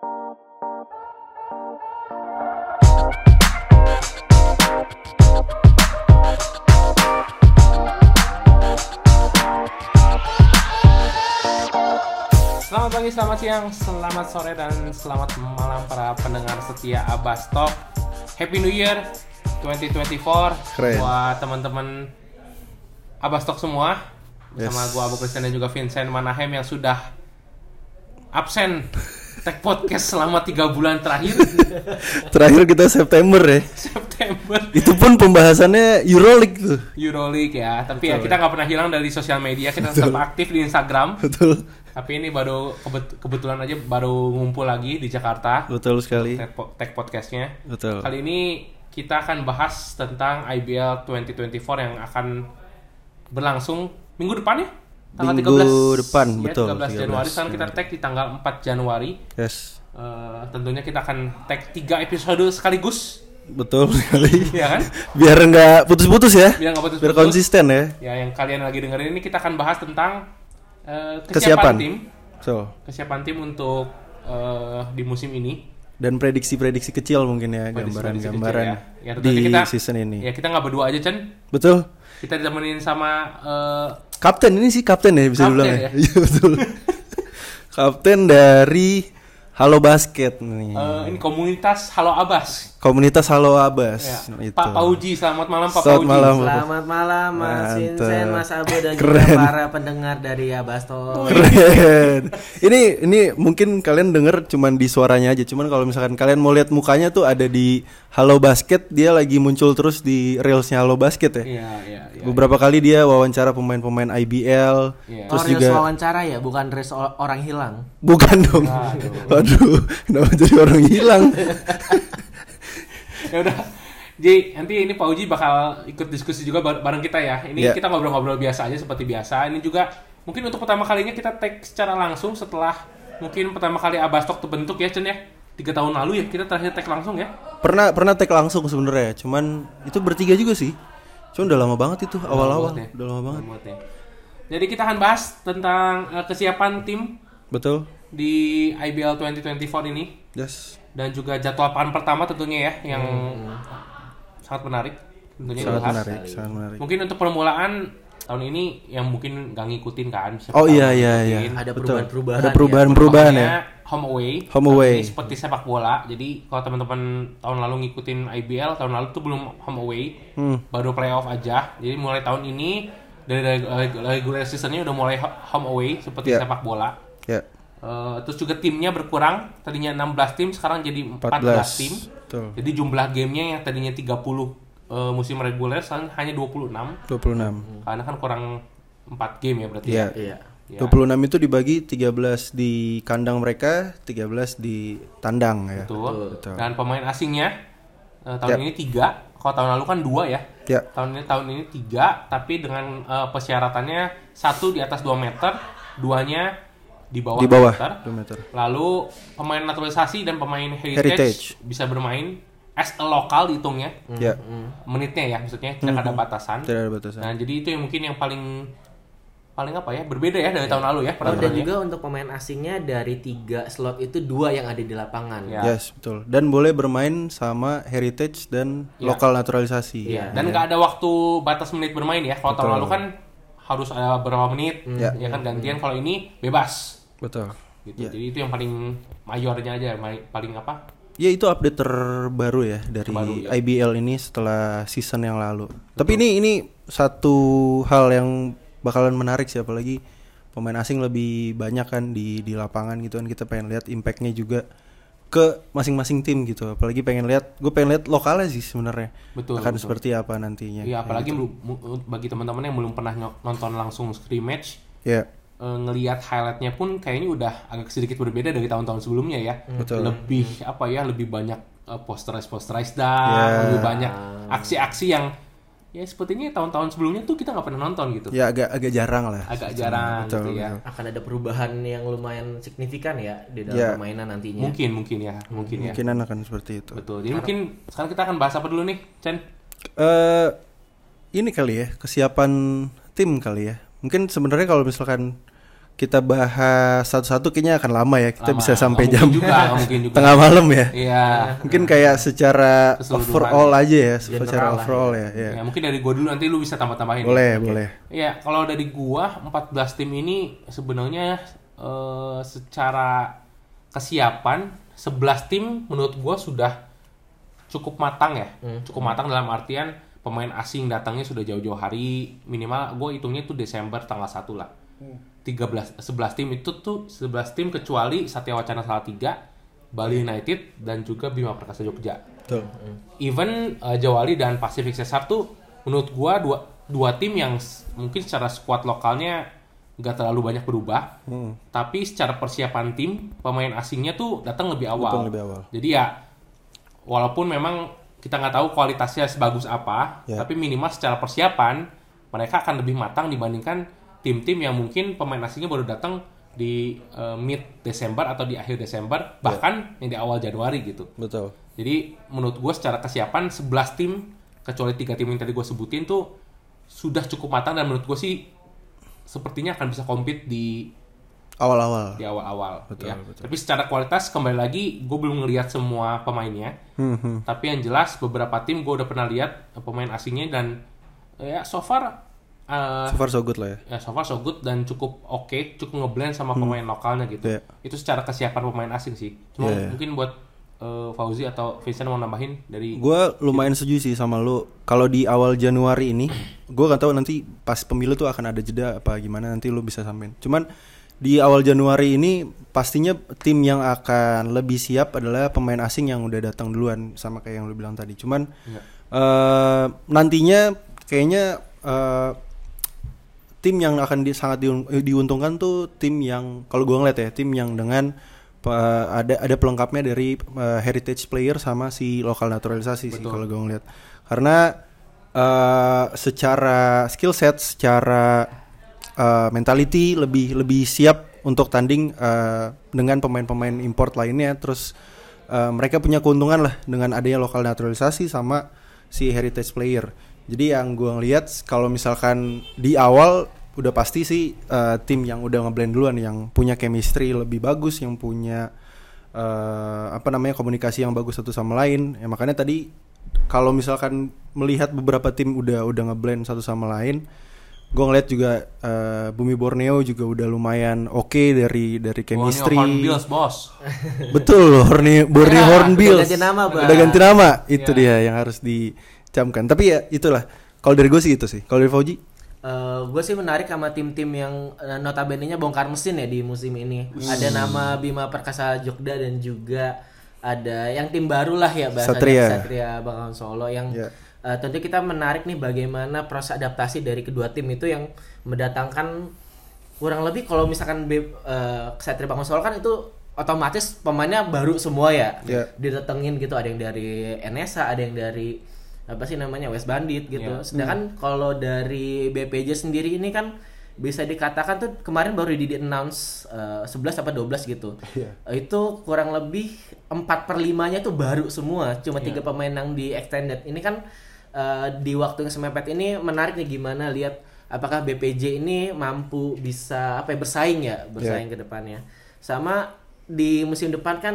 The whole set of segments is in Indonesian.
Selamat pagi, selamat siang, selamat sore, dan selamat malam para pendengar setia Abastok. Happy New Year 2024 Keren. buat teman-teman Abastok semua. Bersama Yes. gua Abu Christian dan juga Vincent Manahem yang sudah absen tag podcast selama tiga bulan terakhir Terakhir kita September ya. September Itu pun pembahasannya Euroleague tuh. Euroleague ya. Tapi ya kita nggak pernah hilang dari sosial media, kita tetap aktif di Instagram. Betul. Tapi ini baru kebet- kebetulan aja baru ngumpul lagi di Jakarta. Betul sekali. Tag, po- tag podcastnya. Betul. Kali ini kita akan bahas tentang IBL 2024 yang akan berlangsung minggu depan ya? Minggu depan, Ya, betul, 13 Januari. 13 Sekarang kita tag di tanggal 4 Januari. Yes. Eh, tentunya kita akan tag 3 episode sekaligus. Betul sekali. Ya kan? Biar nggak putus-putus ya. Biar nggak putus-putus. Biar konsisten ya. Ya, yang kalian lagi dengerin ini kita akan bahas tentang eh, kesiapan, Kesiapan. tim. So, Kesiapan tim untuk eh, di musim ini. Dan prediksi-prediksi kecil mungkin ya, gambaran-gambaran ya. Ya, di kita- season ini. Ya, kita nggak berdua aja, Chen. Betul. Kita ditemenin sama eh, Kapten ini sih kapten ya bisa Kapten dibilang ya? ya. Iya betul. kapten dari Halo Basket nih. eh, ini komunitas Halo Abas. Komunitas Halo Abas. Ya. Itu. Pak Pauji, selamat malam Pak Selamat Pauji. malam. Selamat malam Mas Mantap. Vincent, Mas Abu dan Keren. juga para pendengar dari Abasto. Keren. ini ini mungkin kalian denger cuman di suaranya aja. Cuman kalau misalkan kalian mau lihat mukanya tuh ada di Halo Basket, dia lagi muncul terus di reelsnya Halo Basket ya. Iya, iya, iya. Beberapa kali dia wawancara pemain-pemain IBL. Iya. Terus oh, juga wawancara ya, bukan reels orang hilang. bukan dong. Waduh, kenapa jadi orang hilang? ya udah. Ji, nanti ini Pak Uji bakal ikut diskusi juga bar- bareng kita ya. Ini Iya. kita ngobrol-ngobrol biasa aja seperti biasa. Ini juga mungkin untuk pertama kalinya kita tag secara langsung setelah mungkin pertama kali Abastok terbentuk ya, Chen ya. Tiga tahun lalu ya kita terakhir tag langsung ya. pernah pernah tag langsung sebenarnya, cuman itu bertiga juga sih. Cuman udah lama banget itu awal-awal, banget ya. udah lama banget. Ya. Jadi kita akan bahas tentang eh, kesiapan tim Betul. Di IBL 2024 ini Yes. dan juga jadwal pekan pertama tentunya ya yang sangat menarik tentunya Sangat dibahas. menarik, sangat menarik. Mungkin untuk permulaan tahun ini yang mungkin gak ngikutin kan. siapa Oh iya iya iya. Ada perubahan-perubahan Ada ya. perubahan-perubahan ya. Pokoknya Home away. Home away. ini seperti sepak bola. Jadi kalau teman-teman tahun lalu ngikutin IBL, tahun lalu tuh belum home away. Hmm. Baru playoff aja. Jadi mulai tahun ini dari reg- reg- regular seasonnya udah mulai ho- home away seperti Iya. sepak bola. Ya. Eh, terus juga timnya berkurang. Tadinya 16 tim, sekarang jadi 14, 14 tim. Betul. Jadi jumlah gamenya yang tadinya 30 eh, musim reguler sekarang hanya 26. 26. Karena kan kurang 4 game ya berarti. Iya. Iya. Ya. 26 itu dibagi 13 di kandang mereka, 13 di tandang ya. Betul. Betul. Dan pemain asingnya eh, tahun Yap. ini tiga. Kalau tahun lalu kan dua ya. Ya. Tahun ini tahun ini tiga, tapi dengan eh, persyaratannya satu di atas 2 meter, duanya di bawah, Di 2 bawah meter. 2 meter. Lalu pemain naturalisasi dan pemain heritage, Heritage. bisa bermain as a lokal dihitungnya. Ya. Menitnya ya maksudnya tidak ada batasan. Tidak ada batasan. Nah, jadi itu yang mungkin yang paling paling apa ya? Berbeda ya dari tahun lalu ya Oh, dan juga untuk pemain asingnya dari tiga slot itu dua yang ada di lapangan. Ya. Yes, betul. Dan boleh bermain sama heritage dan Ya. lokal naturalisasi. Iya, dan nggak ada waktu batas menit bermain ya. Kalau tahun lalu kan harus ada berapa menit, Ya. ya kan gantian. Kalau ini bebas, Betul. gitu. Jadi itu yang paling mayornya aja, paling apa? Ya itu update terbaru ya dari Terbaru, ya. IBL ini setelah season yang lalu. Tapi ini ini satu hal yang bakalan menarik sih apalagi pemain asing lebih banyak kan di di lapangan gitu kan kita pengen lihat impactnya juga ke masing-masing tim gitu. Apalagi pengen lihat gue pengen lihat lokalnya sih sebenarnya Betul, akan betul. seperti apa nantinya. Iya, apalagi belum- mu- bagi teman-teman yang belum pernah nonton langsung scrimmage, Ya, eh, ngelihat highlightnya pun kayaknya udah agak sedikit berbeda dari tahun-tahun sebelumnya ya. Betul. Lebih apa ya? Lebih banyak eh, posterize posterize dan lebih banyak aksi-aksi yang ya sepertinya tahun-tahun sebelumnya tuh kita nggak pernah nonton gitu. ya agak agak jarang lah. Agak jarang Betul, gitu ya. betul. Akan ada perubahan yang lumayan signifikan ya di dalam Ya. permainan nantinya. Mungkin mungkin ya, mungkin ya. Kemungkinan akan seperti itu. Betul. Jadi mungkin sekarang kita akan bahas apa dulu nih, Chen? eh ini kali ya kesiapan tim kali ya. Mungkin sebenarnya kalau misalkan kita bahas satu-satu kayaknya akan lama ya. Kita Lama. bisa sampai Nggak jam mungkin juga, juga. tengah malam ya. Iya. Mungkin kayak secara overall aja ya, General secara lah overall ya. ya. Ya, mungkin dari gua dulu nanti lu bisa tambah-tambahin. Boleh, boleh. Ya, kalau dari gua 14 tim ini sebenarnya eh, secara kesiapan 11 tim menurut gua sudah cukup matang ya. Cukup matang dalam artian pemain asing datangnya sudah jauh-jauh hari minimal gue hitungnya itu Desember tanggal 1 lah. 13 11 tim itu tuh 11 tim kecuali Satya Wacana Salatiga, Bali United dan juga Bima Perkasa Jogja Betul. even uh, Jawali dan Pacific Cesar tuh menurut gua dua dua tim yang mungkin secara squad lokalnya nggak terlalu banyak berubah Hmm. tapi secara persiapan tim pemain asingnya tuh datang lebih awal Datang lebih awal. jadi ya walaupun memang kita nggak tahu kualitasnya sebagus apa Ya. tapi minimal secara persiapan mereka akan lebih matang dibandingkan tim-tim yang mungkin pemain asingnya baru datang di uh, mid Desember atau di akhir Desember bahkan yang di awal Januari gitu Betul. jadi menurut gue secara kesiapan 11 tim kecuali tiga tim yang tadi gue sebutin tuh sudah cukup matang dan menurut gue sih sepertinya akan bisa compete di Awal-awal. di awal-awal. Betul, ya. betul. Tapi secara kualitas kembali lagi gue belum ngelihat semua pemainnya. Hmm, hmm. Tapi yang jelas beberapa tim gue udah pernah lihat eh, pemain asingnya dan ya so far eh, So far so good lah ya. ya so far so good dan cukup oke, cukup ngeblend sama pemain lokalnya gitu. Iya. Itu secara kesiapan pemain asing sih. Cuma Iya, iya. mungkin buat eh, Fauzi atau Vincent mau nambahin dari Gue lumayan setuju sih sama lu. Kalau di awal Januari ini, gue gak tahu nanti pas pemilu tuh akan ada jeda apa gimana nanti lu bisa sampein. Cuman di awal Januari ini pastinya tim yang akan lebih siap adalah pemain asing yang udah datang duluan sama kayak yang lu bilang tadi. Cuman Iya. eh, nantinya kayaknya eh, tim yang akan di, sangat eh, diuntungkan tuh tim yang kalau gue ngeliat ya tim yang dengan eh, ada ada pelengkapnya dari eh, heritage player sama si lokal naturalisasi sih Betul. kalau gue ngeliat. Karena eh, secara skill set secara eh, mentality lebih lebih siap untuk tanding eh, dengan pemain-pemain import lainnya. Terus eh, mereka punya keuntungan lah dengan adanya lokal naturalisasi sama si heritage player jadi yang gue ngeliat kalau misalkan di awal udah pasti sih eh, tim yang udah ngeblend duluan yang punya chemistry lebih bagus yang punya eh, apa namanya komunikasi yang bagus satu sama lain ya makanya tadi kalau misalkan melihat beberapa tim udah udah ngeblend satu sama lain gue ngeliat juga eh, Bumi Borneo juga udah lumayan oke dari dari chemistry Borneo Hornbills, bos. betul Borneo Borneo Ya, Hornbills udah ganti nama, Bang. udah ganti nama itu Ya. dia yang harus dicamkan tapi ya itulah kalau dari gue sih itu sih kalau dari Fauji gue Eh, sih menarik sama tim-tim yang eh, notabene-nya bongkar mesin ya di musim ini. Ada nama Bima Perkasa Jogja dan juga ada yang tim baru lah ya bahasanya Satria. Satria Bangun Solo yang Ya. eh, tentu kita menarik nih bagaimana proses adaptasi dari kedua tim itu yang mendatangkan kurang lebih kalau misalkan B, eh, Satria Bangun Solo kan itu otomatis pemainnya baru semua ya. Ya. Didatengin gitu ada yang dari NSA, ada yang dari apa sih namanya West Bandit gitu. Iya. Sedangkan kalau dari BPJ sendiri ini kan bisa dikatakan tuh kemarin baru di announce eh, 11 apa 12 gitu. Eh, Itu kurang lebih 4 per 5-nya tuh baru semua. Cuma Iya. tiga pemain yang di extended. Ini kan eh, di waktu yang semepet ini menarik nih gimana lihat apakah BPJ ini mampu bisa apa ya bersaing ya, bersaing ke depannya. Sama di musim depan kan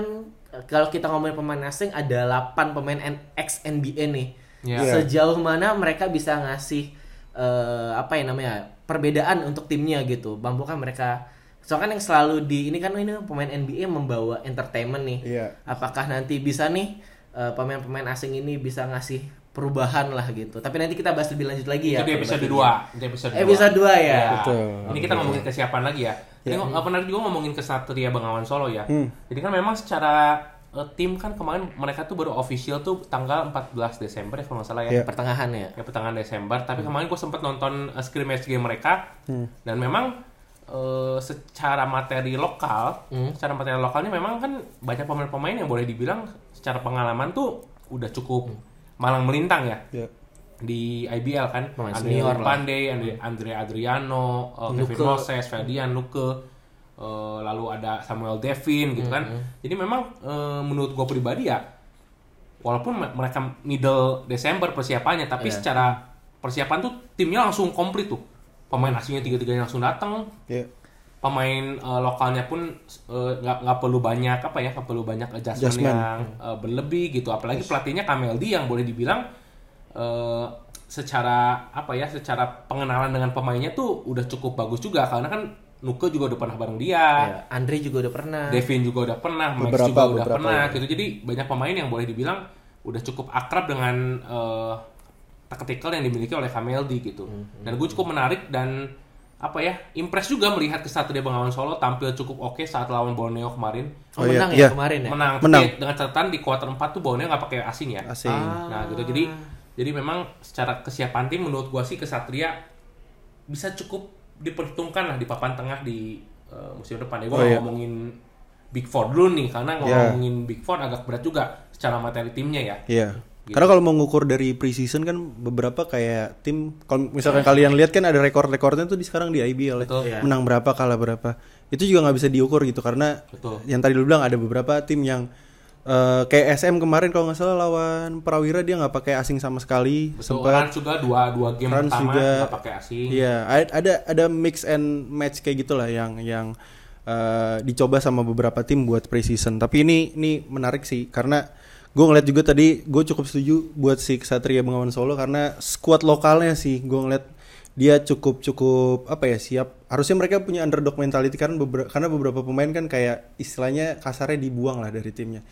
eh, kalau kita ngomongin pemain asing ada 8 pemain ex NBA nih. Iya. Sejauh mana mereka bisa ngasih eh, apa ya namanya perbedaan untuk timnya gitu. Mampukah mereka soalnya kan yang selalu di ini kan ini pemain NBA membawa entertainment nih. Iya. Apakah nanti bisa nih eh, pemain-pemain asing ini bisa ngasih perubahan lah gitu. Tapi nanti kita bahas lebih lanjut lagi ya. Itu di episode perbandingan. 2. Itu episode 2. Episode 2 ya. Betul. Ini kita ngomongin kesiapan lagi ya. Ini nggak pernah juga ngomongin ke Satria Bengawan Solo ya. Hmm. Jadi kan memang secara eh, tim kan kemarin mereka tuh baru official tuh tanggal 14 Desember ya kalau nggak salah ya. Iya. Pertengahan ya. Ya pertengahan Desember. Tapi kemarin gue sempet nonton uh, scrimmage game mereka dan memang eh, secara materi lokal, secara materi lokalnya memang kan banyak pemain-pemain yang boleh dibilang secara pengalaman tuh udah cukup malang melintang ya Ya. di IBL kan Pemain Andre. Pandey, Andre, Adriano, uh, Kevin. Moses, Ferdian, Luke, uh, lalu ada Samuel Devin gitu kan. Jadi memang uh, menurut gue pribadi ya, walaupun me- mereka middle Desember persiapannya, tapi Iya. secara persiapan tuh timnya langsung komplit tuh. Pemain asingnya tiga-tiganya langsung datang, Ya. pemain eh, lokalnya pun eh, nggak nggak perlu banyak apa ya nggak perlu banyak adjustment, Adjustment. yang eh, berlebih gitu apalagi pelatihnya Kameldi yang boleh dibilang eh, secara apa ya secara pengenalan dengan pemainnya tuh udah cukup bagus juga karena kan Nuke juga udah pernah bareng dia Ya, Andre juga udah pernah. Devin juga udah pernah, Max Beberapa, juga udah beberapa, pernah ya. gitu. Jadi banyak pemain yang boleh dibilang udah cukup akrab dengan eh, tactical yang dimiliki oleh Kameldi gitu. Hmm, Dan gue cukup menarik dan apa ya, impress juga melihat Kesatria Bengawan Solo tampil cukup oke saat lawan Borneo kemarin. Oh, Oh, menang Iya. ya kemarin ya? Menang, Menang. Tapi dengan catatan di kuarter 4 tuh Borneo nggak pakai asing ya. Asing. Nah gitu jadi jadi memang secara kesiapan tim menurut gua sih Kesatria bisa cukup diperhitungkan lah di papan tengah di eh, musim depan ya. Gua Oh, iya. ngomongin Big Four dulu nih karena Iya. ngomongin Big Four agak berat juga secara materi timnya ya. Iya. Gitu. Karena kalau mau ngukur dari preseason kan beberapa kayak tim kalau misalkan kalian lihat kan ada rekor-rekornya tuh di sekarang di IBL ya. Betul. Iya. Menang berapa kalah berapa. Itu juga nggak bisa diukur gitu karena Betul. yang tadi lu bilang ada beberapa tim yang eh, kayak SM kemarin kalau nggak salah lawan Prawira dia nggak pakai asing sama sekali. Betul, Sempat Rans juga dua dua game Rans pertama juga. nggak pakai asing. Iya, ada ada mix and match kayak gitulah yang yang eh, dicoba sama beberapa tim buat preseason. Tapi ini ini menarik sih karena gue ngeliat juga tadi gue cukup setuju buat si Ksatria Bengawan Solo karena squad lokalnya sih gue ngeliat dia cukup cukup apa ya siap. Harusnya mereka punya underdog mentality karena beberapa karena beberapa pemain kan kayak istilahnya kasarnya dibuang lah dari timnya.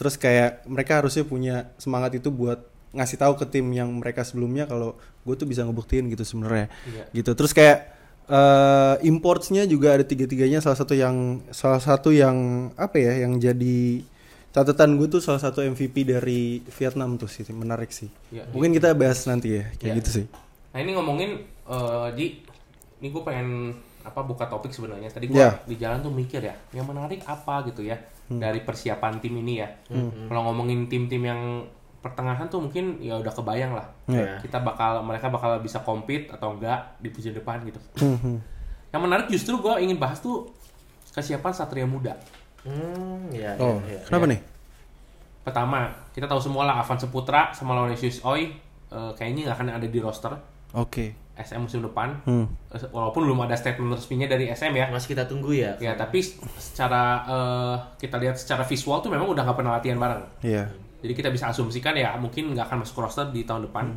Terus kayak mereka harusnya punya semangat itu buat ngasih tahu ke tim yang mereka sebelumnya kalau gue tuh bisa ngebuktiin gitu sebenarnya Iya. gitu terus kayak eh importsnya juga ada tiga tiganya salah satu yang salah satu yang apa ya yang jadi catatan gue tuh salah satu MVP dari Vietnam tuh sih menarik sih Iya. mungkin kita bahas nanti ya kayak Iya. gitu sih Nah ini ngomongin eh, di ini gue pengen apa buka topik sebenarnya. Tadi gue Ya. di jalan tuh mikir ya, yang menarik apa gitu ya Hmm. dari persiapan tim ini ya. Kalau ngomongin tim-tim yang pertengahan tuh mungkin ya udah kebayang lah. Iya. Kita bakal mereka bakal bisa compete atau enggak di musim depan gitu. Hmm, Yang menarik justru gue ingin bahas tuh kesiapan Satria Muda. Hmm, ya, oh ya, ya. kenapa nih Pertama, kita tahu semua lah Avan Seputra sama Laurentius Oi eh, kayaknya nggak akan ada di roster oke SM musim depan. Hmm. Walaupun belum ada statement resminya dari SM ya. Masih kita tunggu ya. Ya, tapi secara eh, kita lihat secara visual tuh memang udah nggak pernah latihan bareng. Iya Jadi kita bisa asumsikan ya mungkin nggak akan masuk roster di tahun depan.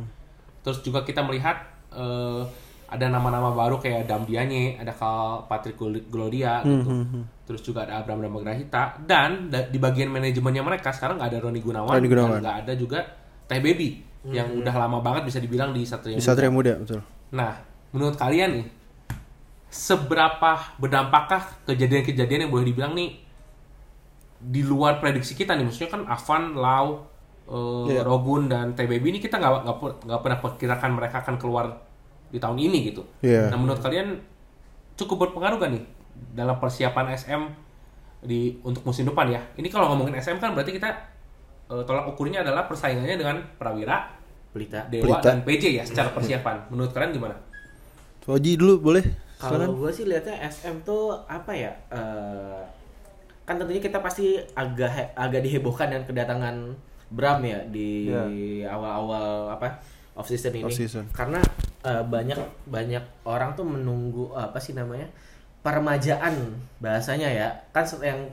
Terus juga kita melihat eh, ada nama-nama baru kayak Dam Dianye, ada Kal Patrick Gloria gitu. Terus juga ada Abraham Damagrahita dan da- di bagian manajemennya mereka sekarang nggak ada Roni Gunawan, Roni Gunawan. dan nggak ada juga Teh Baby yang udah lama banget bisa dibilang di Satria di Muda. Satria Muda betul Nah, menurut kalian nih, seberapa berdampakkah kejadian-kejadian yang boleh dibilang nih di luar prediksi kita nih? Maksudnya kan Avan, Lau, eh, Iya. Rogun dan TBB ini kita nggak nggak pernah perkirakan mereka akan keluar di tahun ini gitu. Iya. Nah, menurut kalian cukup berpengaruh gak nih dalam persiapan SM di untuk musim depan ya? Ini kalau ngomongin SM kan berarti kita eh, tolak ukurnya adalah persaingannya dengan Prawira, Pelita. Dewa Pelita. dan PJ ya secara persiapan. Menurut kalian gimana? Oji dulu boleh Kalau gue sih lihatnya SM tuh apa ya? eh, kan tentunya kita pasti agak agak dihebohkan dengan kedatangan Bram ya di awal-awal apa off season ini. Off-season. Karena eh, banyak banyak orang tuh menunggu apa sih namanya peremajaan bahasanya ya. Kan yang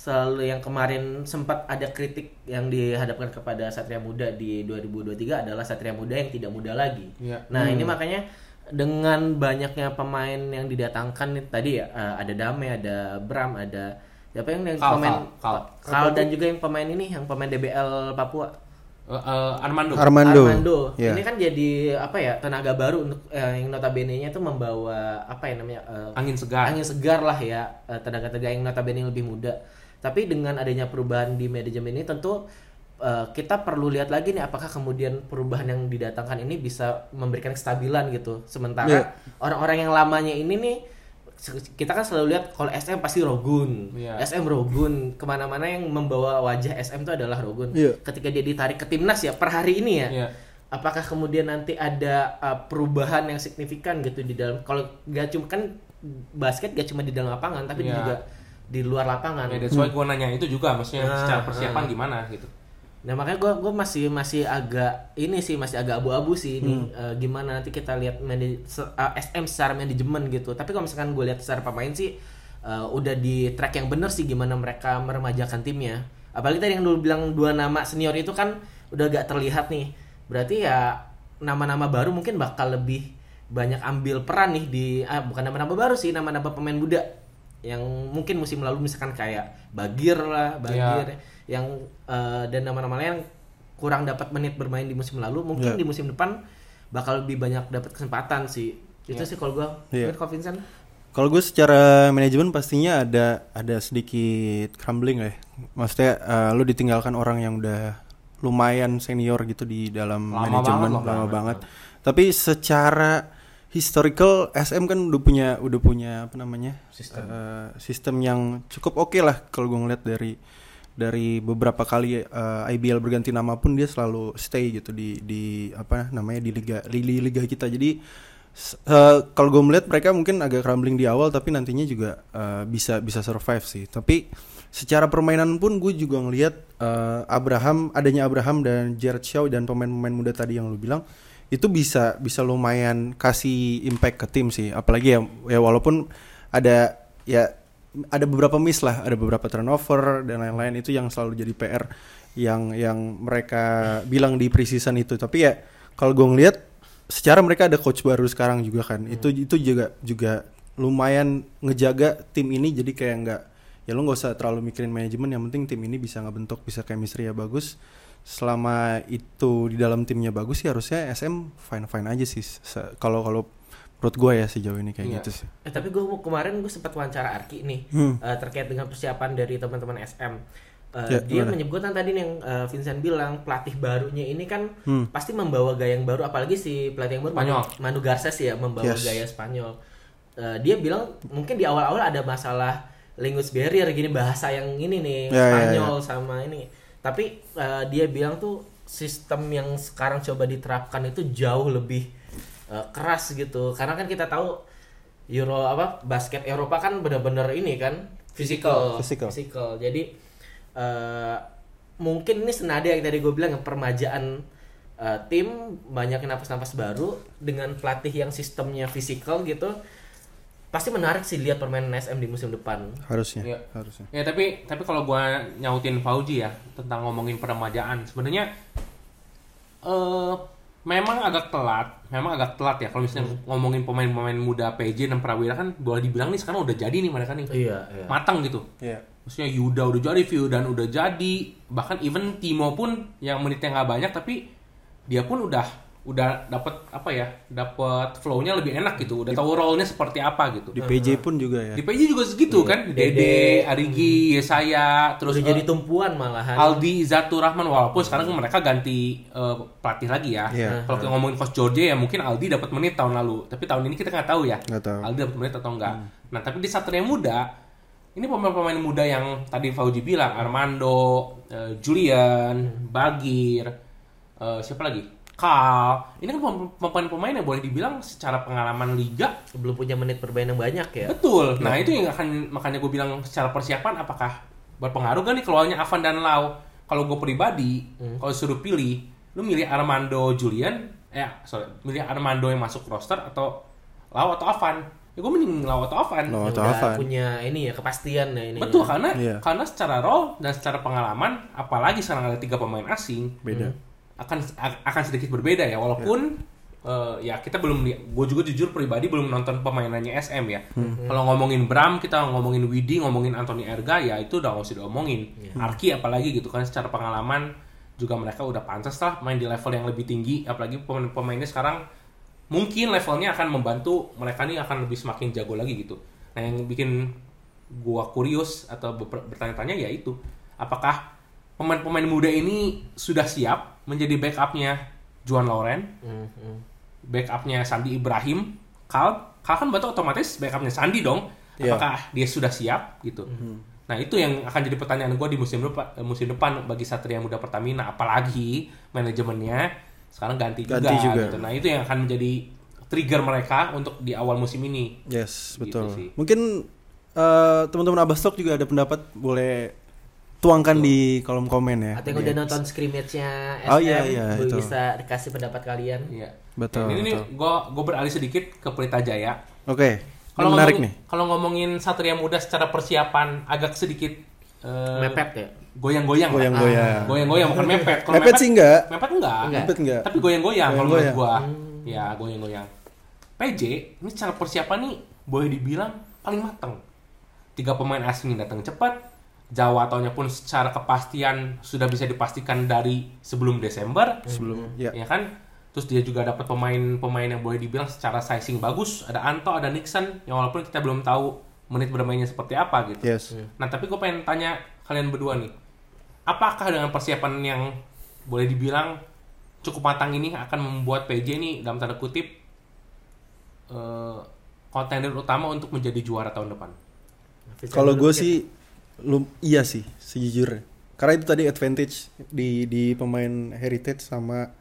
selalu yang kemarin sempat ada kritik yang dihadapkan kepada Satria Muda di 2023 adalah Satria Muda yang tidak muda lagi. Iya. Nah ini makanya dengan banyaknya pemain yang didatangkan nih, tadi ya ada Dame, ada Bram, ada siapa yang, yang Kal, pemain Kal, Kal. Kal dan juga yang pemain ini yang pemain DBL Papua eh, Armando. Armando, Armando. Iya. Ini kan jadi apa ya tenaga baru untuk eh, yang notabene-nya itu membawa apa ya namanya eh, angin segar. angin segar lah ya tenaga-tenaga yang notabene lebih muda. Tapi dengan adanya perubahan di manajemen ini tentu eh, kita perlu lihat lagi nih apakah kemudian perubahan yang didatangkan ini bisa memberikan kestabilan gitu. Sementara Iya. orang-orang yang lamanya ini nih kita kan selalu lihat kalau SM pasti Rogun, Iya. SM Rogun ke mana-mana yang membawa wajah SM itu adalah Rogun. Iya. Ketika dia ditarik ke timnas ya per hari ini ya, Iya. apakah kemudian nanti ada uh, perubahan yang signifikan gitu di dalam kalau gak cuma kan basket gak cuma di dalam lapangan tapi Iya. juga di luar lapangan. Ya, that's why gue nanya itu juga, maksudnya Ah, secara persiapan ah. gimana gitu. Nah makanya gue gue masih masih agak ini sih masih agak abu-abu sih ini Uh, gimana nanti kita lihat manaj- uh, SM secara manajemen gitu. Tapi kalau misalkan gue lihat secara pemain sih eh, udah di track yang bener sih gimana mereka meremajakan timnya. Apalagi tadi yang dulu bilang dua nama senior itu kan udah gak terlihat nih. Berarti ya nama-nama baru mungkin bakal lebih banyak ambil peran nih di ah, bukan nama-nama baru sih, nama-nama pemain muda yang mungkin musim lalu misalkan kayak Bagir lah, Bagir yang eh, dan nama-nama lain yang kurang dapat menit bermain di musim lalu, mungkin Ya. di musim depan bakal lebih banyak dapat kesempatan sih. Itu sih kalau gua. Iya. Mungkin kalau Vincent? Kalau gue secara manajemen pastinya ada ada sedikit crumbling lah. ya. Maksudnya eh, lu ditinggalkan orang yang udah lumayan senior gitu di dalam Lama manajemen banget lama lama banget. Tapi secara historical SM kan udah punya udah punya apa namanya Sistem. eh, sistem yang cukup oke lah kalau gue ngeliat dari dari beberapa kali eh, IBL berganti nama pun dia selalu stay gitu di di apa namanya di liga di liga kita jadi eh, kalau gue melihat mereka mungkin agak crumbling di awal tapi nantinya juga eh, bisa bisa survive sih tapi secara permainan pun gue juga ngelihat eh, Abraham adanya Abraham dan Jared Shaw dan pemain-pemain muda tadi yang lu bilang itu bisa bisa lumayan kasih impact ke tim sih. Apalagi ya ya walaupun ada ya ada beberapa miss lah. Ada beberapa turnover dan lain-lain. Itu yang selalu jadi PR yang yang mereka bilang di preseason itu. Tapi ya kalau gue ngelihat secara mereka ada coach baru sekarang juga kan. Itu itu juga juga lumayan ngejaga tim ini. Jadi kayak nggak ya lo nggak usah terlalu mikirin manajemen. Yang penting tim ini bisa ngebentuk bisa chemistry ya bagus selama itu di dalam timnya bagus sih harusnya SM fine fine aja sih kalau kalau menurut gue ya sejauh ini kayak Iya. gitu sih Eh, tapi gue kemarin gue sempat wawancara Arki nih Hmm. eh, terkait dengan persiapan dari teman-teman SM. Eh, Ya, dia gimana? menyebutkan tadi nih yang eh, Vincent bilang pelatih barunya ini kan Hmm. pasti membawa gaya yang baru apalagi si pelatih yang baru Spanyol. Manu, Garces ya membawa Yes. gaya Spanyol. Eh, dia bilang mungkin di awal-awal ada masalah language barrier gini bahasa yang ini nih Ya, ya, Spanyol sama ini. Tapi eh, dia bilang tuh sistem yang sekarang coba diterapkan itu jauh lebih eh, keras gitu. Karena kan kita tahu Euro apa basket Eropa kan benar-benar ini kan physical, Physical. physical. Jadi eh, mungkin ini senada yang tadi gue bilang yang permajaan eh, tim banyak napas-napas baru dengan pelatih yang sistemnya physical gitu pasti menarik sih lihat permainan SM di musim depan. harusnya Iya. harusnya Ya tapi tapi kalau gua nyautin Fauji ya tentang ngomongin peremajaan sebenarnya eh memang agak telat, memang agak telat ya kalau misalnya ngomongin pemain-pemain muda PJ dan Prawira kan boleh dibilang nih sekarang udah jadi nih mereka nih. Iya, iya. Matang gitu. Iya. Maksudnya Yuda udah jadi, dan udah jadi, bahkan even Timo pun yang menitnya nggak banyak tapi dia pun udah udah dapat apa ya, dapat flow-nya lebih enak gitu, udah tahu role-nya seperti apa gitu. di PJ pun juga ya Di PJ juga segitu kan, Dede, Dede, Arigi, Yesaya, terus eh, jadi tumpuan malahan. Aldi Zatur Rahman walaupun sekarang mereka ganti eh, pelatih lagi ya. Iya. Kalau kita ngomongin coach George ya mungkin Aldi dapat menit tahun lalu, tapi tahun ini kita nggak tahu ya. Nggak tahu. Aldi dapat menit atau enggak. Nah, tapi di Satria Muda ini pemain-pemain muda yang tadi Fauji bilang Armando, eh, Julian, Bagir, eh, siapa lagi? Kal. Ini kan pem- pemain-pemain yang boleh dibilang secara pengalaman liga belum punya menit bermain yang banyak ya. Betul. Nah itu yang akan makanya gue bilang secara persiapan apakah berpengaruh kan nih keluarnya Avan dan Lau. Kalau gue pribadi, kalau suruh pilih, lu milih Armando Julian, eh sorry, milih Armando yang masuk roster atau Lau atau Avan? Ya gue mending Lau atau Avan. Lau atau Avan. punya ini ya kepastian ya ini. Betul karena Iya. karena secara role dan secara pengalaman, apalagi sekarang ada tiga pemain asing, beda akan akan sedikit berbeda ya. Walaupun eh, ya kita belum gue juga jujur pribadi belum nonton pemainannya SM ya. Kalau ngomongin Bram kita ngomongin Widi ngomongin Anthony Erga ya itu udah nggak usah diomongin. Arki apalagi gitu kan secara pengalaman juga mereka udah pantas lah main di level yang lebih tinggi. Apalagi pemain-pemainnya sekarang mungkin levelnya akan membantu mereka nih akan lebih semakin jago lagi gitu. Nah yang bikin gua kurius atau ber- bertanya-tanya ya itu. Apakah pemain-pemain muda ini sudah siap menjadi backupnya Juan Lauren Hmm, hmm. backupnya Sandi Ibrahim Kal Kal kan berarti otomatis backupnya Sandi dong Iya. apakah dia sudah siap gitu nah itu yang akan jadi pertanyaan gue di musim depan musim depan bagi Satria Muda Pertamina apalagi manajemennya sekarang ganti, Ganti juga, juga. gitu. nah itu yang akan menjadi trigger mereka untuk di awal musim ini yes Gitu betul sih. mungkin eh, teman-teman Abastok juga ada pendapat boleh tuangkan di kolom komen ya Atau yang udah nonton scrimmage-nya SM, Oh, iya, iya, boleh itu. bisa dikasih pendapat kalian. Iya. Betul, ini nih betul. gue gue beralih sedikit ke Pelita Jaya oke Kalau menarik ngomongin, nih. kalau ngomongin Satria Muda secara persiapan agak sedikit eh, Mepet ya. goyang-goyang. Goyang-goyang. Goyang-goyang bukan mepet. Kalau Mepet sih enggak. Mepet enggak. Enggak. Mepet enggak. Tapi goyang-goyang kalau menurut Goyang-goyang. gua. Ya, goyang-goyang. PJ ini secara persiapan nih boleh dibilang paling matang. Tiga pemain asing yang datang cepat. Jawa taunya pun secara kepastian sudah bisa dipastikan dari sebelum Desember. Sebelum ya. ya kan terus dia juga dapat pemain-pemain yang boleh dibilang secara sizing bagus ada Anto ada Nixon yang walaupun kita belum tahu menit bermainnya seperti apa gitu Yes. nah tapi gue pengen tanya kalian berdua nih apakah dengan persiapan yang boleh dibilang cukup matang ini akan membuat PJ ini dalam tanda kutip eh, kontender utama untuk menjadi juara tahun depan Kalau gue sih lu iya sih sejujurnya. Karena itu tadi advantage di di pemain heritage sama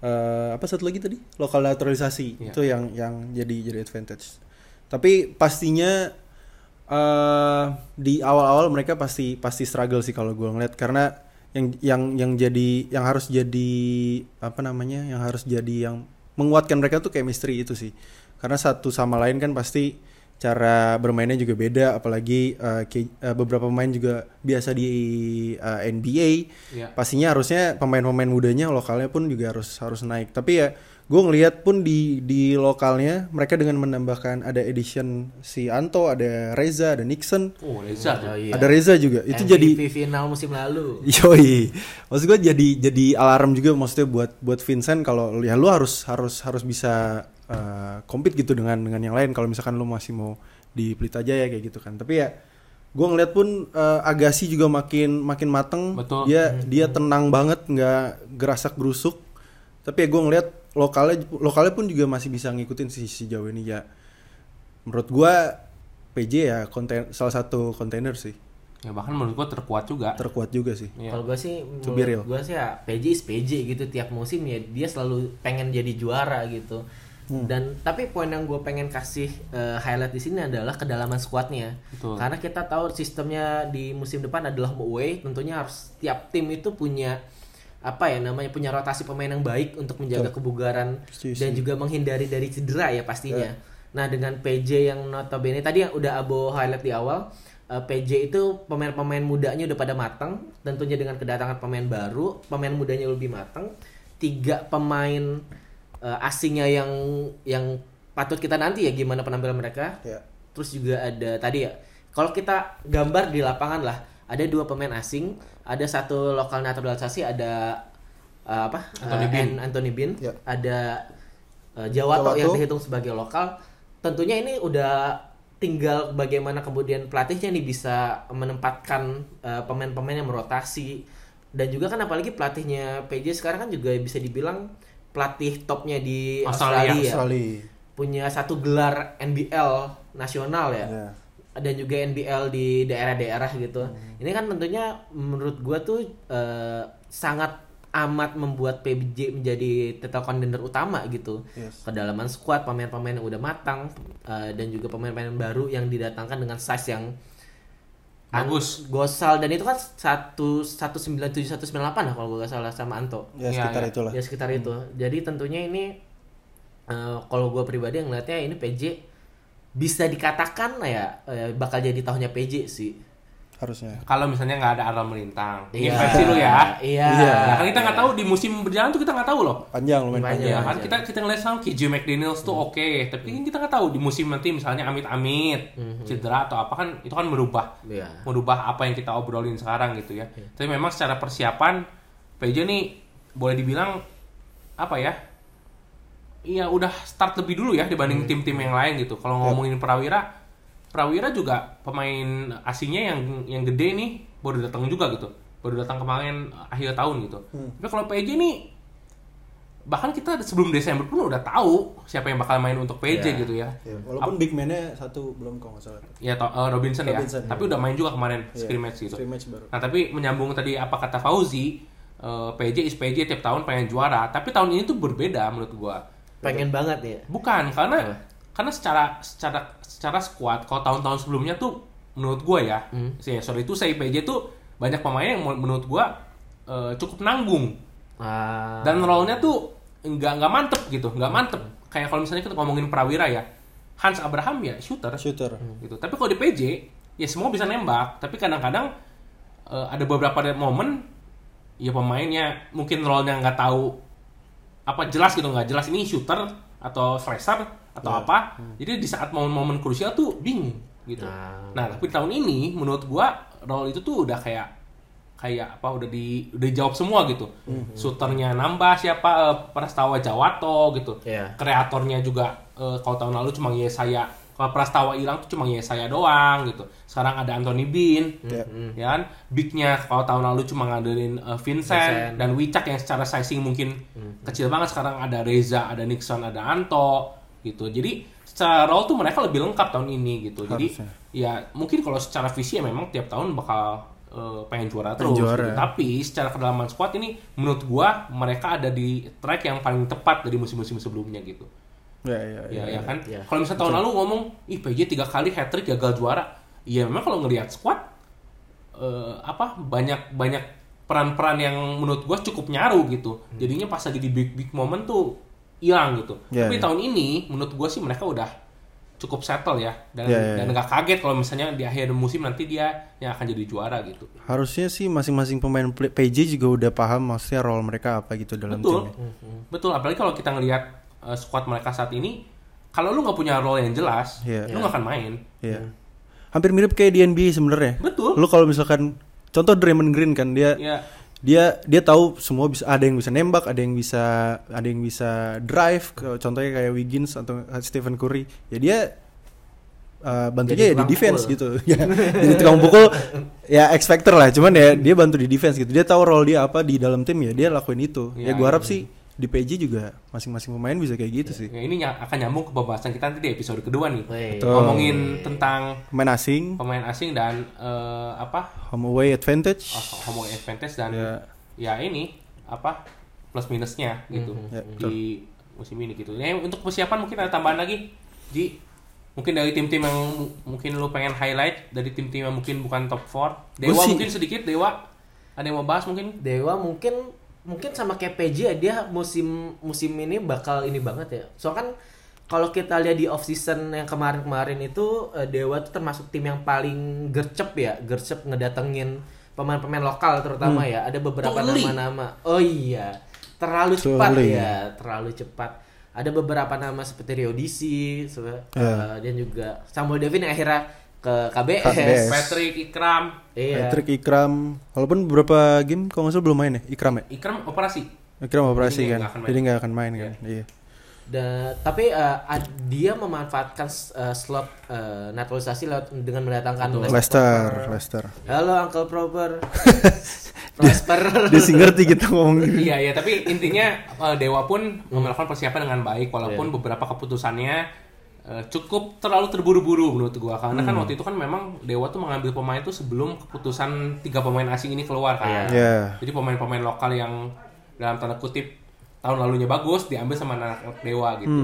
eh, apa satu lagi tadi lokal naturalisasi Iya. itu yang yang jadi jadi advantage. Tapi pastinya eh di awal-awal mereka pasti pasti struggle sih kalau gue ngeliat karena yang yang yang jadi yang harus jadi apa namanya yang harus jadi yang menguatkan mereka tuh chemistry itu sih karena satu sama lain kan pasti cara bermainnya juga beda apalagi ke- eh, beberapa pemain juga biasa di eh, NBA Iya. pastinya harusnya pemain-pemain mudanya lokalnya pun juga harus harus naik tapi ya gue ngelihat pun di di lokalnya mereka dengan menambahkan ada edition si Anto ada Reza ada Nixon oh Reza Oh, iya. ada Reza juga itu MVP jadi final musim lalu. Yoi, maksud gue jadi jadi alarm juga maksudnya buat buat Vincent kalau ya lu harus harus harus bisa uh, compete gitu dengan dengan yang lain kalau misalkan lu masih mau di Pelita Jaya kayak gitu kan. Tapi ya gue ngeliat pun uh, Agassi juga makin makin mateng. Betul. Dia dia tenang banget nggak gerasak gerusuk. Tapi ya gue ngeliat lokalnya lokalnya pun juga masih bisa ngikutin si sejauh ini ya. Menurut gue PJ ya konten salah satu kontainer sih ya bahkan menurut gua terkuat juga terkuat juga sih. Iya. Kalau gue sih, real. gue sih ya PJ is PJ gitu tiap musim ya dia selalu pengen jadi juara gitu. Hmm. Dan tapi poin yang gue pengen kasih eh, highlight di sini adalah kedalaman squadnya. Betul. Karena kita tahu sistemnya di musim depan adalah away, tentunya harus tiap tim itu punya apa ya namanya punya rotasi pemain yang baik untuk menjaga kebugaran Setuju, dan juga menghindari dari cedera ya pastinya. Nah dengan PJ yang notabene tadi yang udah Abo highlight di awal, eh, PJ itu pemain-pemain mudanya udah pada matang, tentunya dengan kedatangan pemain baru, pemain mudanya lebih matang, tiga pemain eh, asingnya yang yang patut kita nanti ya gimana penampilan mereka. Ya. Terus juga ada tadi ya, kalau kita gambar di lapangan lah, ada dua pemain asing, ada satu lokal naturalisasi, ada eh, apa? Anthony Eh, Bean. An- Anthony Bean, Ya. ada eh, Jawato Jawato. yang dihitung sebagai lokal. Tentunya ini udah tinggal bagaimana kemudian pelatihnya nih bisa menempatkan eh, pemain-pemain yang merotasi dan juga kan apalagi pelatihnya PJ sekarang kan juga bisa dibilang pelatih topnya di Australia. Australia, Australia. punya satu gelar NBL nasional ya Ya. dan juga NBL di daerah-daerah gitu. Hmm. Ini kan tentunya menurut gua tuh eh, sangat amat membuat PBJ menjadi title contender utama gitu. Yes. Kedalaman squad, pemain-pemain yang udah matang eh, dan juga pemain-pemain baru yang didatangkan dengan size yang Bagus. Gosal dan itu kan satu satu sembilan tujuh satu sembilan delapan lah kalau gue gak salah sama Anto. Ya Iya, sekitar iya. itulah. Ya sekitar itu. Jadi tentunya ini eh, kalau gue pribadi yang ngeliatnya ini PJ bisa dikatakan ya eh, bakal jadi tahunnya PJ sih. Harusnya. kalau misalnya nggak ada Arla melintang Iya. Investasi lu ya Iya. Iya. Nah, kan kita nggak tahu di musim berjalan tuh kita nggak tahu loh Panjang lumayan Panjang. panjang. Iya, kan iya. kita kita ngeliat sama KJ McDaniels tuh oke, tapi kan kita nggak tahu di musim nanti misalnya amit-amit cedera atau apa kan itu kan merubah Iya. merubah apa yang kita obrolin sekarang gitu ya. Tapi memang secara persiapan PJ nih boleh dibilang apa ya? Iya udah start lebih dulu ya dibanding tim-tim yang lain gitu. Kalau ngomongin Prawira, Prawira juga pemain asingnya yang yang gede nih baru datang juga gitu. Baru datang kemarin akhir tahun gitu. Tapi kalau PJ nih bahkan kita sebelum Desember pun udah tahu siapa yang bakal main untuk PJ Iya. gitu ya. Ya, walaupun big man-nya satu belum kalau nggak salah. Ya to- eh, Robinson, Robinson, ya. Tapi udah main juga kemarin Iya. scrimmage gitu. Scrimmage baru. Nah tapi menyambung tadi apa kata Fauzi, eh, PJ is PJ tiap tahun pengen juara. Tapi tahun ini tuh berbeda menurut gua. Pengen banget ya. Bukan karena Apa? Karena secara secara secara squad kalau tahun-tahun sebelumnya tuh menurut gua ya, Hmm. sih sorry itu saya PJ tuh banyak pemain yang menurut gua eh, cukup nanggung Ah, dan role-nya tuh nggak nggak mantep gitu, nggak mantep. Kayak kalau misalnya kita ngomongin Prawira ya, Hans Abraham ya shooter Shooter. gitu. Tapi kalau di PJ ya semua bisa nembak, tapi kadang-kadang eh, ada beberapa momen ya pemainnya mungkin role-nya nggak tahu apa jelas gitu nggak jelas ini shooter atau slasher atau apa. Jadi di saat momen-momen krusial tuh bingung gitu. Nah. Nah, tapi tahun ini menurut gua role itu tuh udah kayak kayak apa udah di udah dijawab semua gitu. Shooternya nambah siapa eh, Prastawa Jawato gitu. Iya. Kreatornya juga eh, kalau tahun lalu cuma Yesaya kalau Prastawa hilang tuh cuma Yesaya doang gitu. Sekarang ada Anthony Bean, Ya. ya kan? Bignya kalau tahun lalu cuma ngandelin eh, Vincent, Vincent. dan Wicak yang secara sizing mungkin kecil banget. Sekarang ada Reza, ada Nixon, ada Anto gitu. Jadi secara role tuh mereka lebih lengkap tahun ini gitu. Jadi Harusnya. ya mungkin kalau secara visi ya memang tiap tahun bakal eh, pengen juara terus. Pengen juara. gitu. Tapi secara kedalaman squad ini menurut gua mereka ada di track yang paling tepat dari musim-musim sebelumnya gitu. Ya, ya, ya. Ya, ya kan. Iya. Kalau misalnya tahun lalu ngomong, ih PJ tiga kali hat trick gagal juara. Iya memang kalau ngelihat squad eh, apa banyak banyak peran-peran yang menurut gua cukup nyaru gitu. Hmm. Jadinya pas lagi di big big moment tuh hilang gitu. Ya, Tapi ya. tahun ini menurut gua sih mereka udah cukup settle ya dan Ya, ya, dan ya. nggak kaget kalau misalnya di akhir musim nanti dia yang akan jadi juara gitu. Harusnya sih masing-masing pemain PJ juga udah paham maksudnya role mereka apa gitu dalam Betul. timnya. Betul, apalagi kalau kita ngelihat uh, squad mereka saat ini, kalau lu nggak punya role yang jelas, Iya. lu nggak akan main. Iya. Hampir mirip kayak di NBA sebenarnya. Betul. Lu kalau misalkan contoh Draymond Green kan dia Ya, dia dia tahu semua bisa ada yang bisa nembak, ada yang bisa ada yang bisa drive, contohnya kayak Wiggins atau Stephen Curry. Ya dia uh, bantunya Jadi ya di defense pukul. gitu. ya, jadi tukang pukul ya X factor lah, cuman ya dia bantu di defense gitu. Dia tahu role dia apa di dalam tim ya, dia lakuin itu. Ya, Ya, gua harap iya. sih di PJ juga masing-masing pemain bisa kayak gitu sih. ya ini ny- akan nyambung ke pembahasan kita nanti di episode kedua nih. Betul. Ngomongin tentang Pemain asing, pemain asing dan eh, apa home away advantage. uh, homo advantage dan Ya. ya ini apa plus minusnya gitu Ya, di musim ini gitu. Ya, untuk persiapan mungkin ada tambahan lagi, Ji. Mungkin dari tim-tim yang mu- mungkin lu pengen highlight dari tim-tim yang mungkin bukan top 4. Dewa sih- mungkin sedikit Dewa. Ada yang mau bahas mungkin? Dewa mungkin mungkin sama kayak PJ ya, dia musim musim ini bakal ini banget ya. Soalnya kan kalau kita lihat di off season yang kemarin-kemarin itu eh, Dewa tuh termasuk tim yang paling gercep ya, gercep ngedatengin pemain-pemain lokal terutama ya. Ada beberapa nama-nama. Oh iya, terlalu cepat Tuli. ya, terlalu cepat. Ada beberapa nama seperti Rio DC, se- eh, dan juga Samuel Devin yang akhirnya ke KBS. KBS. Patrick, Ikram. Iya. Patrick Ikram, walaupun beberapa game kalau nggak salah belum main ya, Ikram ya. Ikram operasi. Ikram operasi Jadi kan, nggak akan main. jadi nggak akan main kan. Iya. Da- tapi eh, ad- dia memanfaatkan eh, slot eh, naturalisasi lewat dengan mendatangkan Leicester, Proper. Leicester. Halo Uncle Proper. Prosper. Dia sih ngerti kita ngomong gini. iya, iya, tapi intinya eh, Dewa pun melakukan persiapan dengan baik walaupun beberapa keputusannya cukup terlalu terburu-buru menurut gua karena kan waktu itu kan memang Dewa tuh mengambil pemain itu sebelum keputusan tiga pemain asing ini keluar kan. Iya. Jadi pemain-pemain lokal yang dalam tanda kutip tahun lalunya bagus diambil sama anak Dewa gitu.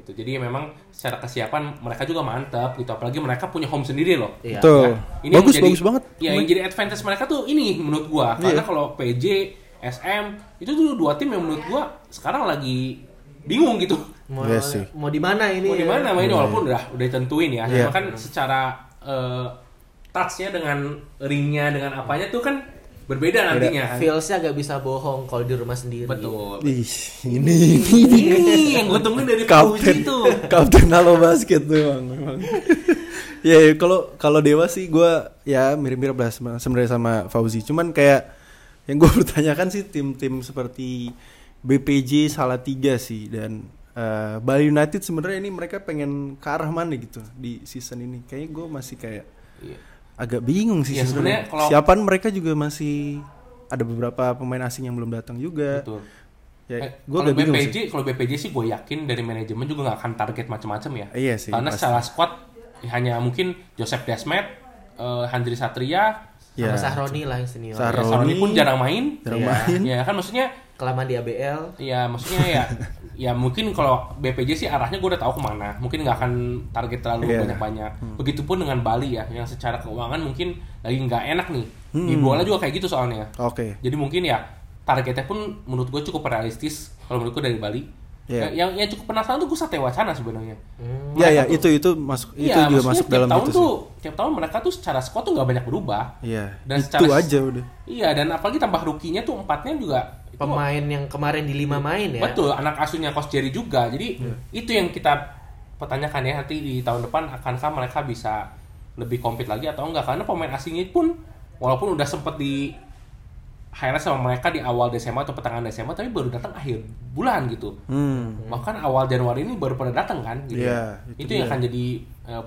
Gitu. Jadi memang secara kesiapan mereka juga mantap gitu. Apalagi mereka punya home sendiri loh. Iya. Betul. Ini bagus jadi- bagus banget. Ya, yang jadi advantage mereka tuh ini menurut gua. Karena kalau PJ, SM itu tuh dua tim yang menurut gua sekarang lagi bingung gitu. Mau, Iya sih. mau di mana ini? Mau di mana mainnya walaupun udah udah tentuin ya. Iya. Cuma kan secara eh, touch-nya dengan ringnya dengan apanya tuh kan berbeda nantinya kan. Feelsnya agak bisa bohong kalau di rumah sendiri. Betul. Ih, ini ini Ini yang gue tungguin dari kapten tuh. kapten halo basket tuh emang. emang. ya ya, kalau kalau dewa sih gue ya mirip-mirip lah sama- sebenarnya sama Fauzi. Cuman kayak yang gue pertanyakan sih tim-tim seperti BPJ Salatiga sih dan eh, Bali United sebenarnya ini mereka pengen ke arah mana gitu di season ini. Kayaknya gue masih kayak Iya. agak bingung sih Ya, sebenarnya. kalau- Siapaan mereka juga masih ada beberapa pemain asing yang belum datang juga. Betul. Ya, Eh, gue kalau agak bingung BPJ, sih. kalau BPJ sih gue yakin dari manajemen juga nggak akan target macam-macam ya. Iya sih, Karena pasti. secara squad ya hanya mungkin Joseph Desmet, eh, Handri Satria, Sama Ya. Sahroni lah yang senior. Sar- ya. Saroni pun jarang main. Jarang Iya. main. Ya kan maksudnya Kelamaan di ABL. ya maksudnya ya ya mungkin kalau BPJ sih arahnya gue udah tahu ke mana. Mungkin nggak akan target terlalu Iya. banyak-banyak. Begitupun dengan Bali ya yang secara keuangan mungkin lagi nggak enak nih. Di bola juga kayak gitu soalnya. Oke. jadi mungkin ya targetnya pun menurut gue cukup realistis. Kalau menurut gue dari Bali Iya. Ya, Yang yang cukup penasaran tuh gue Satya Wacana sebenarnya. Hmm. Ya ya Mereka itu itu masuk itu Iya, juga maksudnya masuk tiap dalam tahun itu tuh, sih. tiap tahun mereka tuh secara squad tuh nggak banyak berubah. Iya. Dan itu secara- aja udah. Iya, dan apalagi tambah rukinya tuh empatnya juga itu- Pemain yang kemarin di lima main ya. Betul, anak asuhnya Coach Jerry juga. Jadi itu yang kita pertanyakan ya nanti di tahun depan akankah mereka bisa lebih compete lagi atau enggak karena pemain asingnya pun walaupun udah sempet di highlight sama mereka di awal Desember atau pertengahan Desember tapi baru datang akhir bulan gitu. Hmm. Bahkan awal Januari ini baru pada datang kan gitu. Iya, itu itu yang akan jadi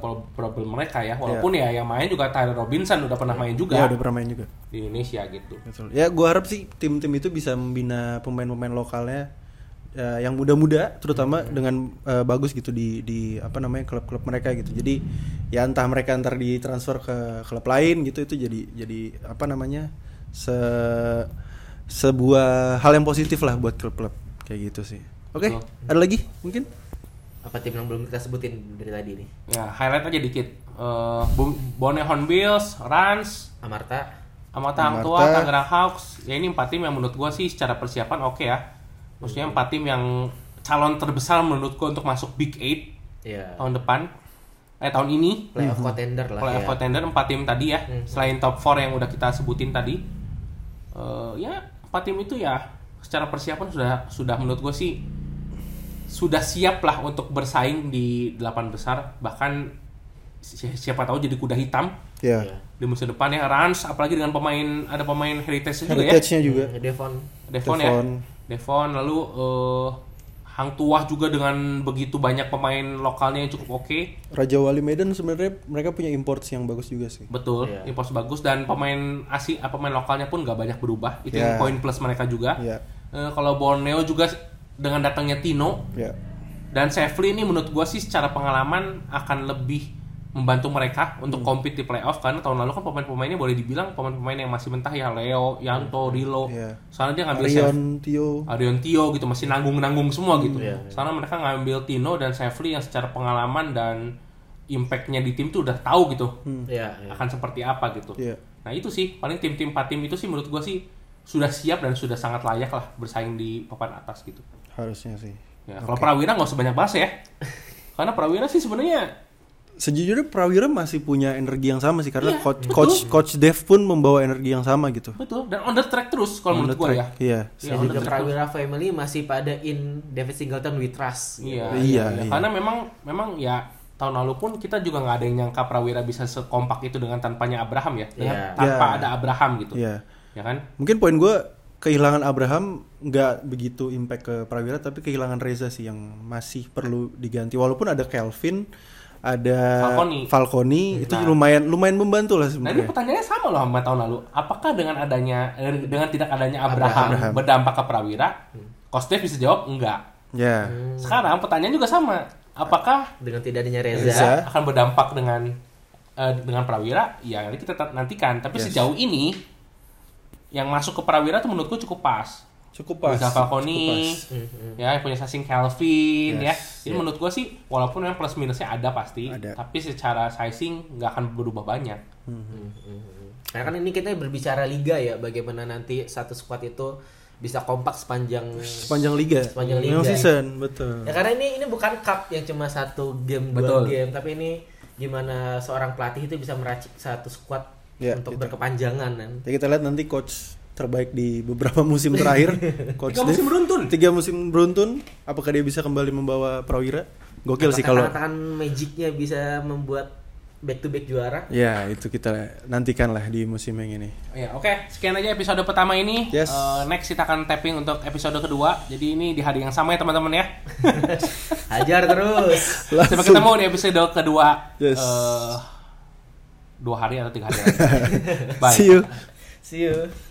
pro- problem mereka ya. Walaupun ya yang main juga Tyler Robinson udah pernah main juga Ya udah pernah main juga. di Indonesia gitu. Betul. Ya gua harap sih tim-tim itu bisa membina pemain-pemain lokalnya ya, yang muda-muda terutama dengan eh, bagus gitu di di apa namanya klub-klub mereka gitu. Jadi ya entah mereka ntar ditransfer ke klub lain gitu itu jadi jadi apa namanya? Se sebuah hal yang positif lah buat klub-klub kayak gitu sih. Oke, Betul. ada lagi mungkin? Apa tim yang belum kita sebutin dari tadi nih? Ya, highlight aja dikit. Eh Bu- Bone Hornbills, Rans, Amarta. Amata Hang Tua, Amarta. Tangerang Hawks. Ya ini empat tim yang menurut gua sih secara persiapan oke ya. Maksudnya empat tim yang calon terbesar menurut gua untuk masuk Big Eight Ya. tahun depan. Eh tahun ini. Playoff contender lah Playoff ya. contender empat tim tadi ya. Hmm. Selain top 4 yang udah kita sebutin tadi. Eh ya empat tim itu ya secara persiapan sudah sudah menurut gua sih sudah siap lah untuk bersaing di delapan besar bahkan si- siapa tahu jadi kuda hitam Ya. Ya. di musim depan ya Rans apalagi dengan pemain ada pemain heritage juga ya Heritage-nya juga. Hmm, Devon. Devon, ya Devon. Devon lalu eh, Hang Tuah juga dengan begitu banyak pemain lokalnya yang cukup oke Raja Wali Medan sebenarnya mereka punya imports yang bagus juga sih. betul Iya. import bagus dan pemain asing ah, pemain lokalnya pun nggak banyak berubah itu Ya. yang poin plus mereka juga Ya. Eh, kalau Borneo juga dengan datangnya Tino Ya. dan Sefli ini menurut gua sih secara pengalaman akan lebih membantu mereka untuk compete di playoff karena tahun lalu kan pemain-pemainnya boleh dibilang pemain-pemain yang masih mentah ya Leo, Yanto, Rilo. Iya. Soalnya dia ngambil Arion, Sef- Tio. Arion Tio gitu masih nanggung-nanggung semua gitu. Iya. Soalnya mereka ngambil Tino dan Sefli yang secara pengalaman dan impactnya di tim tuh udah tahu gitu Ya, ya. akan seperti apa gitu. Iya. Nah itu sih paling tim-tim empat tim itu sih menurut gua sih sudah siap dan sudah sangat layak lah bersaing di papan atas gitu. Harusnya sih. Ya, kalau Prawira nggak usah banyak bahas ya. Karena Prawira sih sebenarnya Sejujurnya Prawira masih punya energi yang sama sih karena Iya, coach betul. coach coach Dev pun membawa energi yang sama gitu. betul dan on the track terus kalau menurut track, ya. Iya. Dan on the track Prawira Family masih pada in David Singleton we trust. Iya, Iya, iya, iya. Karena memang memang ya tahun lalu pun kita juga nggak ada yang nyangka Prawira bisa sekompak itu dengan tanpanya Abraham ya, dengan Iya. tanpa Iya. ada Abraham gitu. Iya. Ya kan? Mungkin poin gue kehilangan Abraham nggak begitu impact ke Prawira tapi kehilangan Reza sih yang masih perlu diganti walaupun ada Kelvin ada Falconi. Falconi, itu Nah. lumayan lumayan membantu lah Nah ini sebenarnya. pertanyaannya sama loh sama tahun lalu. Apakah dengan adanya eh, dengan tidak adanya Abraham, Abraham. berdampak ke Prawira? Dave bisa jawab enggak. Ya. Sekarang pertanyaan juga sama. Apakah Dengan tidak adanya Reza. Reza. akan berdampak dengan eh, dengan Prawira? Ya nanti kita nantikan. Tapi Yes. sejauh ini yang masuk ke Prawira tuh menurutku cukup pas. Cukup pas. Bisa cukup Falconi, ya yang punya sasing Calvin ya. Yes, Jadi yeah. menurut gua sih walaupun memang plus minusnya ada pasti, Ada. tapi secara sizing nggak akan berubah banyak. Nah kan ini kita berbicara liga ya, bagaimana nanti satu squad itu bisa kompak sepanjang Sepanjang liga. Sepanjang liga, Memang ya. season, betul. Ya karena ini ini bukan cup yang cuma satu game Betul. dua game, tapi ini gimana seorang pelatih itu bisa meracik satu squad Ya, untuk gitu. berkepanjangan kan. Ya kita lihat nanti coach terbaik di beberapa musim terakhir. coach Tiga musim beruntun. Tiga musim beruntun. Apakah dia bisa kembali membawa Prawira? Gokil sih kalau Tangan magicnya bisa membuat back to back juara. Ya, itu kita nantikan lah di musim yang ini. Ya, oke. Sekian aja episode pertama ini. Yes. Eh, next kita akan tapping untuk episode kedua. Jadi ini di hari yang sama ya teman-teman ya. Hajar terus. Sampai ketemu di episode kedua. Yes. Eh, dua hari atau tiga hari. Bye. See you. See you.